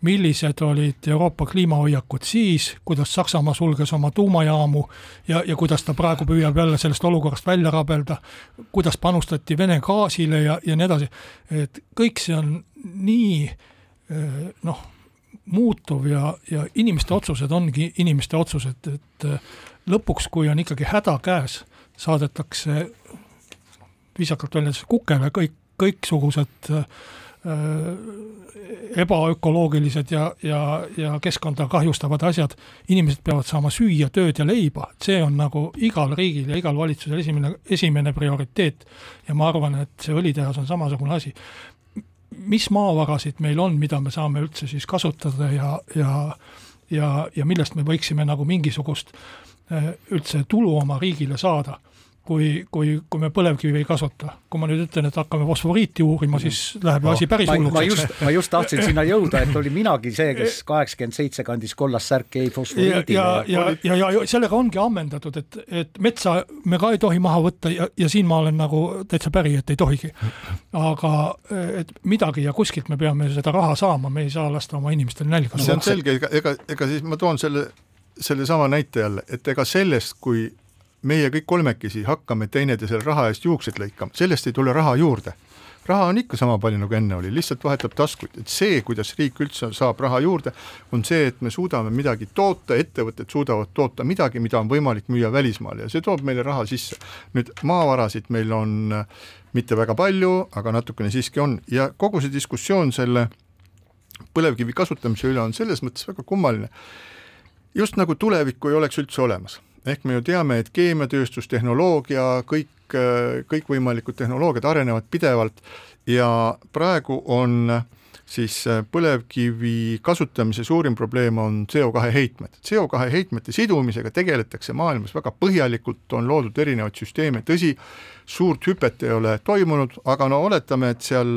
millised olid Euroopa kliimahoiakud siis, kuidas Saksamaa sulges oma tuumajaamu ja, ja kuidas ta praegu püüab jälle sellest olukorrast välja rabelda, kuidas panustati Vene gaasile ja, ja nii edasi, et kõik see on nii eh, noh, muutuv ja, ja inimeste otsused ongi inimeste otsused, et eh, lõpuks, kui on ikkagi häda käes, saadetakse viisakalt öeldes kukele kõik, kõiksugused äh, ebaökoloogilised ja, ja, ja keskkonda kahjustavad asjad, inimesed peavad saama süüa, tööd ja leiba, see on nagu igal riigil ja igal valitsusel esimene, esimene prioriteet. ja ma arvan, et see õlitehas on samasugune asi. mis maavarasid meil on, mida me saame üldse siis kasutada ja, ja ja, ja millest me võiksime nagu mingisugust äh, üldse tulu oma riigile saada kui, kui, kui me põlevkivi ei kasuta. kui ma nüüd ütlen, et hakkame fosforiiti uurima, siis läheb no, asi päris hulluks. ma just, ma just tahtsin sinna jõuda, et oli minagi see, kes kaheksakümmend seitse kandis kollast särki ei fosforiidile. ja, ja, ja, ja, ja sellega ongi ammendatud, et, et metsa me ka ei tohi maha võtta ja, ja siin ma olen nagu täitsa päri, et ei tohigi. aga et midagi ja kuskilt me peame seda raha saama, me ei saa lasta oma inimestel nälga. see on selge, ega, ega, ega siis ma toon selle sellesama näite jälle, et ega sellest, kui meie kõik kolmekesi hakkame teineteisele raha eest juukseid lõikama, sellest ei tule raha juurde. raha on ikka sama palju, nagu enne oli, lihtsalt vahetab taskuid, et see, kuidas riik üldse saab raha juurde, on see, et me suudame midagi toota, ettevõtted suudavad toota midagi, mida on võimalik müüa välismaale. Ja see toob meile raha sisse. nüüd maavarasid meil on äh, mitte väga palju, aga natukene siiski on. Ja kogu see diskussioon selle põlevkivi kasutamise üle on selles mõttes väga kummaline, just nagu tulevikku ei oleks üldse olemas ehk me ju teame, et keemiatööstus, tehnoloogia, kõik, kõikvõimalikud tehnoloogiad arenevad pidevalt ja praegu on siis põlevkivi kasutamise suurim probleem on CO2 heitmed. CO2 heitmete sidumisega tegeletakse maailmas väga põhjalikult, on loodud erinevaid süsteeme, tõsi, suurt hüpet ei ole toimunud, aga no oletame, et seal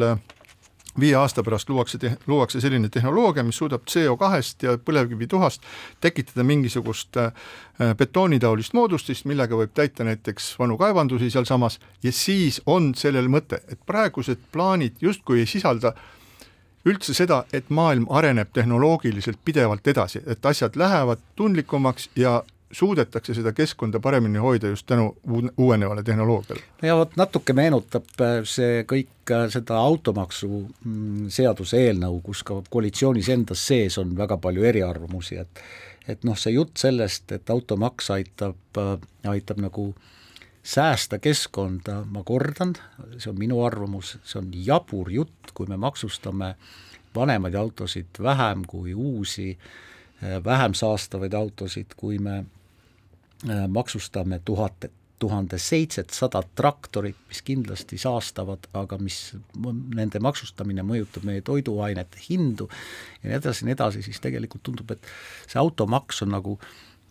viie aasta pärast luuakse, luuakse selline tehnoloogia, mis suudab CO2-st ja põlevkivituhast tekitada mingisugust äh, betoonitaolist moodustist, millega võib täita näiteks vanu kaevandusi sealsamas. Ja siis on sellel mõte, et praegused plaanid justkui ei sisalda üldse seda, et maailm areneb tehnoloogiliselt pidevalt edasi, et asjad lähevad tundlikumaks ja suudetakse seda keskkonda paremini hoida just tänu uuenevale tehnoloogiale. ja vot natuke meenutab äh, see kõik äh, seda automaksu mm, seaduse eelnõu, kus ka koalitsioonis endas sees on väga palju eriarvamusi, et et noh, see jutt sellest, et automaks aitab, äh, aitab nagu säästa keskkonda, ma kordan, see on minu arvamus, see on jabur jutt, kui me maksustame vanemaid autosid vähem kui uusi äh, Äh, vähem saastavaid autosid, kui me maksustame tuhat, tuhande seitsesadat traktorit, mis kindlasti saastavad, aga mis, nende maksustamine mõjutab meie toiduainete hindu ja nii edasi ja nii edasi, siis tegelikult tundub, et see automaks on nagu,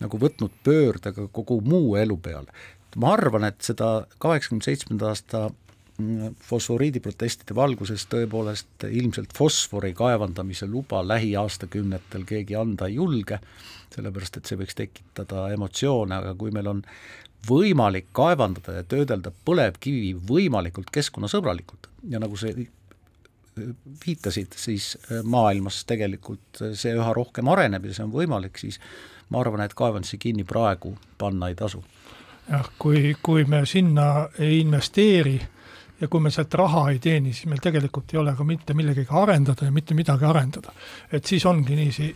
nagu võtnud pöörde ka kogu muu elu peale. ma arvan, et seda kaheksakümne seitsmenda aasta fosforiidiprotestide valguses tõepoolest ilmselt fosfori kaevandamise luba lähiaastakümnetel keegi anda ei julge, sellepärast et see võiks tekitada emotsioone, aga kui meil on võimalik kaevandada ja töödelda põlevkivi võimalikult keskkonnasõbralikult ja nagu sa viitasid, siis maailmas tegelikult see üha rohkem areneb ja see on võimalik, siis ma arvan, et kaevandusi kinni praegu panna ei tasu. jah, kui, kui me sinna ei investeeri ja kui me sealt raha ei teeni, siis meil tegelikult ei ole ka mitte millegagi arendada ja mitte midagi arendada. et siis ongi niiviisi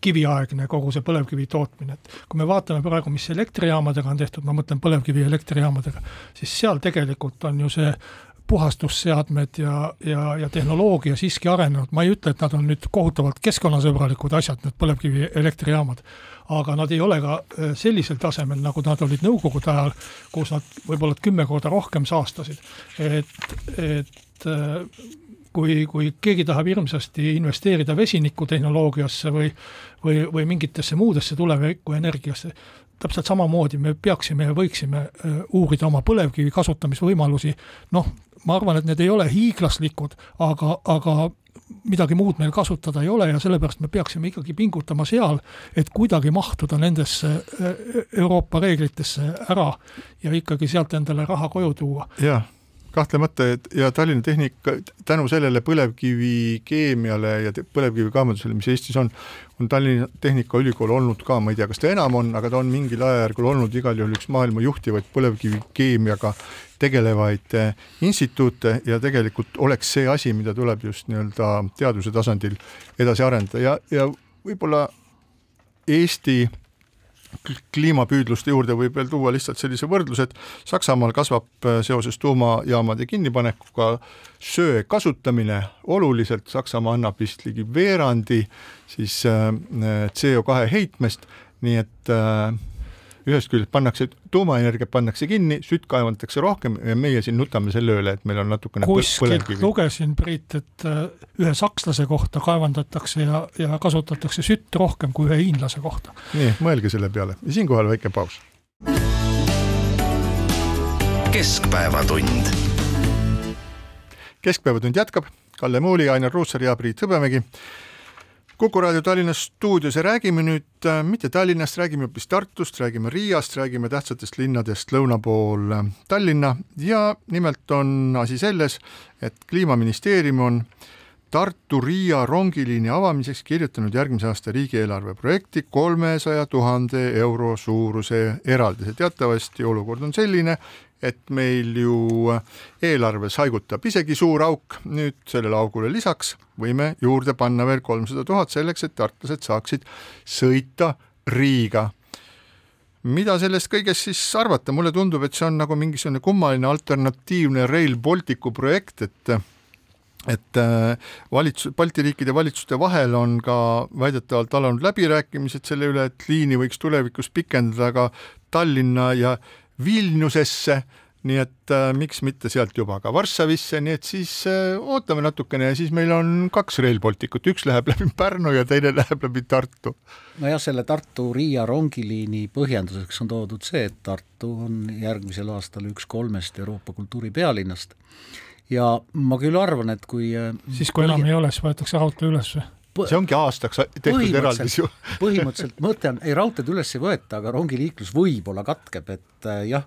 kiviaegne kogu see põlevkivi tootmine, et kui me vaatame praegu, mis elektrijaamadega on tehtud, ma mõtlen põlevkivi elektrijaamadega, siis seal tegelikult on ju see puhastusseadmed ja, ja, ja tehnoloogia siiski arenenud, ma ei ütle, et nad on nüüd kohutavalt keskkonnasõbralikud asjad, need põlevkivi elektrijaamad, aga nad ei ole ka äh, sellisel tasemel, nagu nad olid nõukogude ajal, kus nad võib-olla kümme korda rohkem saastasid. et, et äh, kui, kui keegi tahab hirmsasti investeerida vesinikutehnoloogiasse või või, või mingitesse muudesse tulevikuenergiasse, täpselt samamoodi me peaksime ja võiksime äh, uurida oma põlevkivi kasutamisvõimalusi, noh, ma arvan, et need ei ole hiiglaslikud, aga, aga midagi muud meil kasutada ei ole ja sellepärast me peaksime ikkagi pingutama seal, et kuidagi mahtuda nendesse äh, Euroopa reeglitesse ära ja ikkagi sealt endale raha koju tuua. jah kahtlemata, et ja Tallinna Tehnika tänu sellele põlevkivikeemiale ja põlevkivikaevandusele, mis Eestis on, on Tallinna Tehnikaülikool olnud ka, ma ei tea, kas ta enam on, aga ta on mingil ajajärgul olnud igal juhul üks maailma juhtivaid põlevkivikeemiaga tegelevaid eh, instituute ja tegelikult oleks see asi, mida tuleb just nii-öelda teaduse tasandil edasi arendada. Ja, ja võib-olla Eesti kliimapüüdluste juurde võib veel tuua lihtsalt sellise võrdluse, et Saksamaal kasvab äh, seoses tuumajaamade kinnipanekuga söe kasutamine oluliselt, Saksamaa annab vist ligi veerandi siis äh, CO2 heitmest, nii et äh, ühest küljest pannakse, tuumaenergiat pannakse kinni, sütt kaevandatakse rohkem ja meie siin nutame selle üle, et meil on natukene kuskilt lugesin, Priit, et äh, ühe sakslase kohta kaevandatakse ja, ja kasutatakse sütt rohkem kui ühe hiinlase kohta. nii, mõelge selle peale ja siinkohal väike paus. keskpäevatund. keskpäevatund jätkab, Kalle Muuli, Ainar Ruussaar ja Priit Hõbemägi Kuku raadio Tallinna stuudios ja räägime nüüd äh, mitte Tallinnast, räägime hoopis Tartust, räägime Riiast, räägime tähtsatest linnadest lõuna pool äh, Tallinna ja nimelt on asi selles, et kliimaministeerium on Tartu-Riia rongiliini avamiseks kirjutanud järgmise aasta riigieelarve projekti kolmesaja tuhande euro suuruse eraldise. teatavasti olukord on selline, et meil ju eelarves haigutab isegi suur auk, nüüd sellele augule lisaks võime juurde panna veel kolmsada tuhat selleks, et tartlased saaksid sõita Riiga. mida sellest kõigest siis arvata, mulle tundub, et see on nagu mingisugune kummaline alternatiivne Rail Balticu projekt, et et äh, valitsus, Balti riikide valitsuste vahel on ka väidetavalt alanud läbirääkimised selle üle, et liini võiks tulevikus pikendada ka Tallinna ja Vilniusesse, nii et äh, miks mitte sealt juba ka Varssavisse, nii et siis äh, ootame natukene ja siis meil on kaks Rail Balticut, üks läheb läbi Pärnu ja teine läheb läbi Tartu. nojah, selle Tartu-Riia rongiliini põhjenduseks on toodud see, et Tartu on järgmisel aastal üks kolmest Euroopa kultuuripealinnast ja ma küll arvan, et kui äh, siis, kui enam ei ole, siis võetakse raudtee üles või? See ongi aastaks tehtud eraldis ju põhimõtteliselt mõte on, ei raudteed üles ei võeta, aga rongiliiklus võib-olla katkeb, et äh, jah,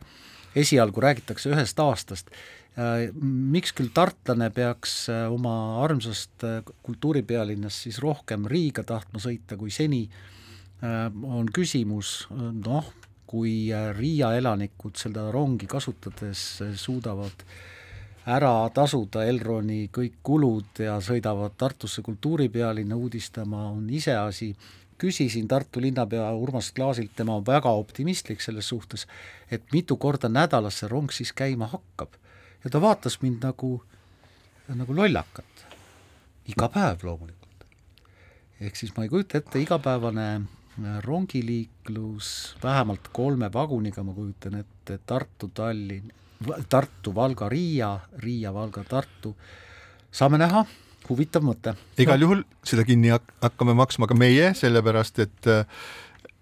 esialgu räägitakse ühest aastast äh,. miks küll tartlane peaks äh, oma armsast äh, kultuuripealinnast siis rohkem Riiga tahtma sõita kui seni on küsimus noh, kui Riia elanikud seda rongi kasutades suudavad ära tasuda Elroni kõik kulud ja sõidavad Tartusse kultuuripealinna uudistama, on iseasi, küsisin Tartu linnapea Urmas Klaasilt, tema on väga optimistlik selles suhtes, et mitu korda nädalas see rong siis käima hakkab. ja ta vaatas mind nagu, nagu lollakat. iga päev loomulikult. ehk siis ma ei kujuta ette, igapäevane rongiliiklus vähemalt kolme vaguniga, ma kujutan ette, Tartu, Tallinn, Tartu, Valga, Riia, Riia, Valga, Tartu, saame näha, huvitav mõte. igal no. juhul seda kinni hakkame maksma ka meie, sellepärast et äh,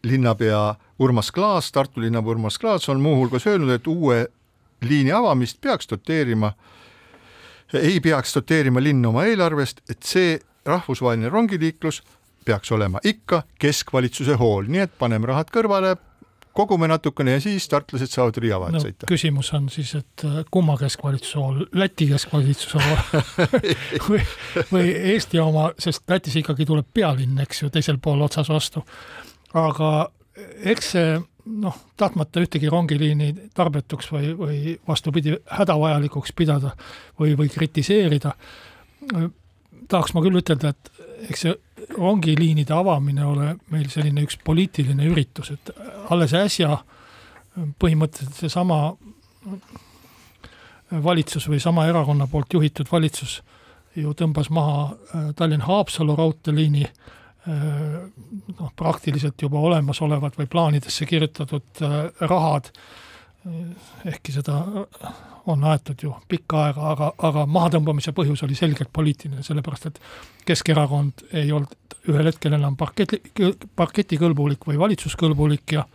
linnapea Urmas Klaas, Tartu linnapea Urmas Klaas on muuhulgas öelnud, et uue liini avamist peaks doteerima, ei peaks doteerima linn oma eelarvest, et see rahvusvaheline rongiliiklus peaks olema ikka keskvalitsuse hool, nii et paneme rahad kõrvale, kogume natukene ja siis tartlased saavad Riia vahet no, sõita. küsimus on siis, et äh, kumma keskvalitsuse hool, Läti keskvalitsuse hool või, või Eesti oma, sest Lätis ikkagi tuleb pealinn, eks ju, teisel pool otsas vastu. aga eks see noh, tahtmata ühtegi rongiliini tarbetuks või, või vastupidi, hädavajalikuks pidada või, või kritiseerida, tahaks ma küll ütelda, et eks see rongiliinide avamine ole meil selline üks poliitiline üritus, et alles äsja põhimõtteliselt seesama valitsus või sama erakonna poolt juhitud valitsus ju tõmbas maha äh, Tallinn-Haapsalu raudteeliini äh, noh, praktiliselt juba olemasolevad või plaanidesse kirjutatud äh, rahad, ehkki seda on aetud ju pikka aega, aga, aga mahatõmbamise põhjus oli selgelt poliitiline, sellepärast et Keskerakond ei olnud ühel hetkel enam parketi, parketikõlbulik või valitsuskõlbulik ja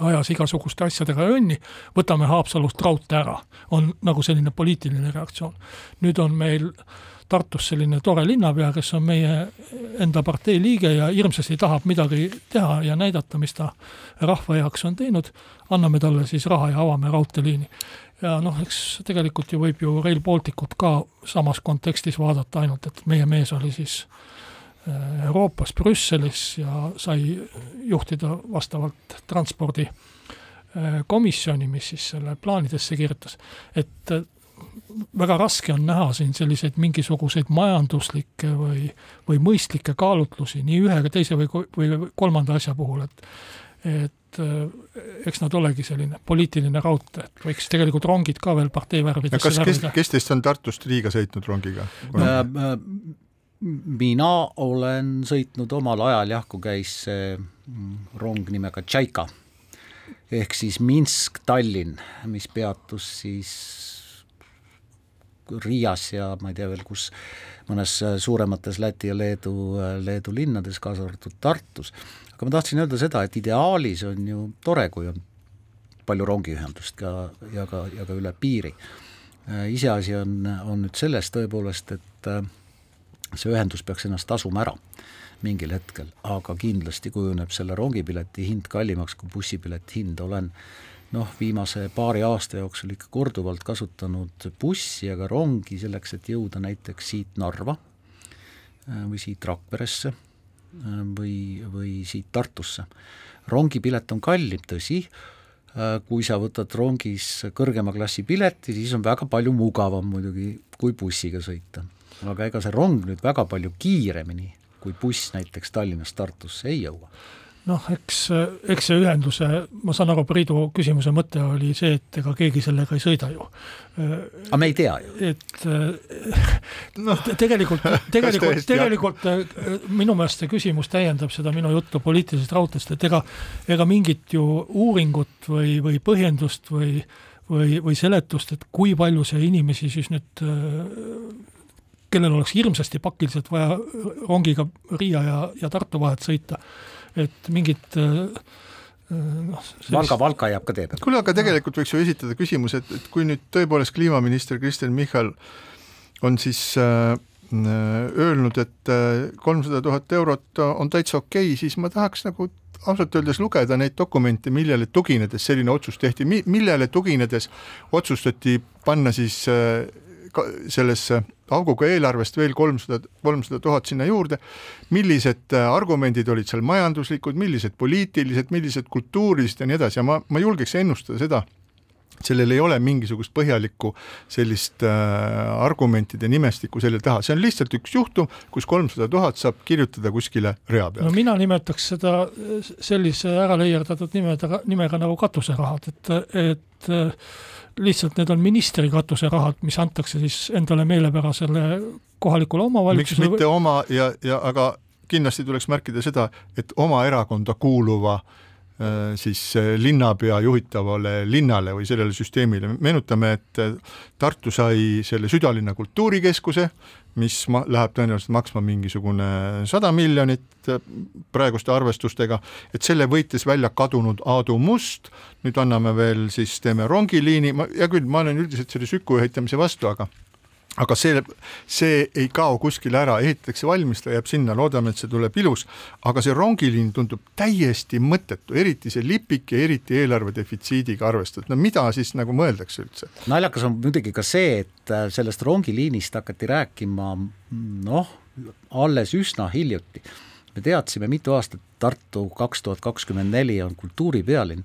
ajas igasuguste asjadega jonni, võtame Haapsalust raudtee ära, on nagu selline poliitiline reaktsioon. nüüd on meil Tartus selline tore linnapea, kes on meie enda partei liige ja hirmsasti tahab midagi teha ja näidata, mis ta rahva heaks on teinud, anname talle siis raha ja avame raudteeliini. Ja noh, eks tegelikult ju võib ju Rail Balticut ka samas kontekstis vaadata, ainult et meie mees oli siis Äh, Euroopas, Brüsselis ja sai juhtida vastavalt transpordikomisjoni, mis siis selle plaanidesse kirjutas. et äh, väga raske on näha siin selliseid mingisuguseid majanduslikke või, või mõistlikke kaalutlusi nii ühe, teise või, või kolmanda asja puhul, et et äh, eks nad olegi selline poliitiline raudtee, et võiks tegelikult rongid ka veel partei värvidesse kas, kes, kes teist on Tartust Riiga sõitnud rongiga äh,? Äh, mina olen sõitnud omal ajal jah, kui käis see mm, rong nimega Tšaika ehk siis Minsk-Tallinn, mis peatus siis Riias ja ma ei tea veel kus, mõnes suuremates Läti ja Leedu, Leedu linnades, kaasa arvatud Tartus. Aga ma tahtsin öelda seda, et ideaalis on ju tore, kui on palju rongiühendust ka ja ka, ja ka üle piiri. iseasi on, on nüüd selles tõepoolest, et äh, see ühendus peaks ennast tasuma ära mingil hetkel, aga kindlasti kujuneb selle rongipileti hind kallimaks kui bussipileti hind, olen noh, viimase paari aasta jooksul ikka korduvalt kasutanud bussi ja ka rongi selleks, et jõuda näiteks siit Narva äh, või siit Rakveresse äh, või, või siit Tartusse. rongipilet on kallim, tõsi, kui sa võtad rongis kõrgema klassi pileti, siis on väga palju mugavam muidugi, kui bussiga sõita. Aga ega see rong nüüd väga palju kiiremini kui buss näiteks Tallinnast Tartusse ei jõua noh, eks, eks see ühenduse, ma saan aru, Priidu küsimuse mõte oli see, et ega keegi sellega ei sõida ju. aga me ei tea ju. et noh, tegelikult, tegelikult, tegelikult minu meelest see küsimus täiendab seda minu juttu poliitilisest raudteest, et ega, ega mingit ju uuringut või, või põhjendust või või, või seletust, et kui palju see inimesi siis nüüd kellel oleks hirmsasti pakiliselt vaja rongiga Riia ja, ja Tartu vahet sõita, et mingit äh, noh sellist... Valga, Valka jääb ka tee peale. kuule, aga tegelikult võiks ju esitada küsimuse, et, et kui nüüd tõepoolest kliimaminister Kristen Michal on siis äh, öelnud, et äh, kolmsada tuhat eurot on täitsa okei okay,, siis ma tahaks nagu ausalt öeldes lugeda neid dokumente, millele tuginedes selline otsus tehti, millele tuginedes otsustati panna siis äh, sellesse auguga eelarvest veel kolmsada, kolmsada tuhat sinna juurde. millised argumendid olid seal majanduslikud, millised poliitilised, millised kultuurilised ja nii edasi ja ma, ma julgeks ennustada seda sellel ei ole mingisugust põhjalikku sellist äh, argumentide nimestikku selle taha, see on lihtsalt üks juhtum, kus kolmsada tuhat saab kirjutada kuskile rea peale. no mina nimetaks seda sellise ära leierdatud nimega, nimega nagu katuserahad, et, et äh, lihtsalt need on ministri katuserahad, mis antakse siis endale meelepärasele kohalikule omavalitsusele. miks mitte oma ja, ja aga kindlasti tuleks märkida seda, et oma erakonda kuuluva äh, siis äh, linnapea juhitavale linnale või sellele süsteemile. meenutame, et äh, Tartu sai selle südalinna kultuurikeskuse, mis ma-, läheb tõenäoliselt maksma mingisugune sada miljonit praeguste arvestustega, et selle võitis välja kadunud Aadu Must, nüüd anname veel siis, teeme rongiliini, ma, hea küll, ma olen üldiselt selle Süku ehitamise vastu, aga aga see, see ei kao kuskile ära, ehitatakse valmis, ta jääb sinna, loodame, et see tuleb ilus, aga see rongiliin tundub täiesti mõttetu, eriti see lipik ja eriti eelarve defitsiidiga arvestades, no mida siis nagu mõeldakse üldse? naljakas on muidugi ka see, et äh, sellest rongiliinist hakati rääkima noh, alles üsna hiljuti. Me teadsime mitu aastat, Tartu kaks tuhat kakskümmend neli on kultuuripealinn,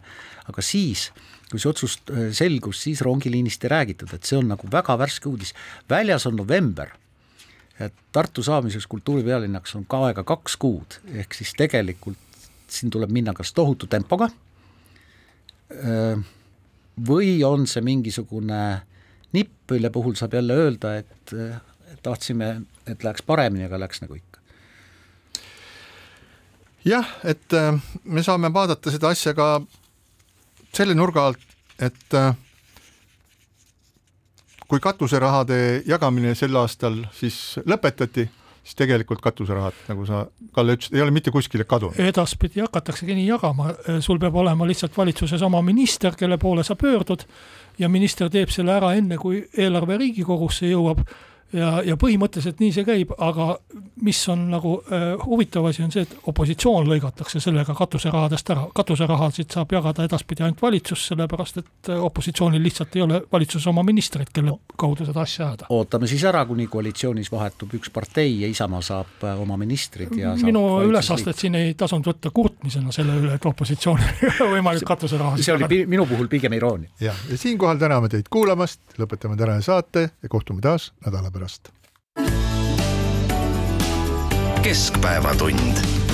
aga siis kui see otsus äh, selgus, siis rongiliinist ei räägitud, et see on nagu väga värske uudis. väljas on november, et Tartu saamiseks kultuuripealinnaks on ka aega kaks kuud, ehk siis tegelikult siin tuleb minna kas tohutu tempoga äh, või on see mingisugune nipp, mille puhul saab jälle öelda, et äh, tahtsime, et läheks paremini, aga läks nagu ikka. Jah, et me saame vaadata seda asja ka selle nurga alt, et äh, kui katuserahade jagamine sel aastal siis lõpetati, siis tegelikult katuserahad, nagu sa, Kalle ütlesid, ei ole mitte kuskile kadunud. edaspidi hakataksegi nii jagama, sul peab olema lihtsalt valitsuses oma minister, kelle poole sa pöördud ja minister teeb selle ära enne, kui eelarve Riigikogusse jõuab ja, ja põhimõtteliselt nii see käib, aga mis on nagu äh, huvitav asi, on see, et opositsioon lõigatakse sellega katuserahadest ära, katuserahasid saab jagada edaspidi ainult valitsus, sellepärast et äh, opositsioonil lihtsalt ei ole valitsuses oma ministreid, kelle kaudu seda asja ajada. ootame siis ära, kuni koalitsioonis vahetub üks partei ja Isamaa saab äh, oma ministrid ja minu ülesastet siin ei tasunud võtta kurtmisena selle üle, et opositsioonil ei ole võimalik katuserahasid see oli minu puhul pigem iroonia. jah, ja siinkohal täname teid kuulamast, lõpetame tänase saate ja kohtume taas nädala pärast pärast. keskpäevatund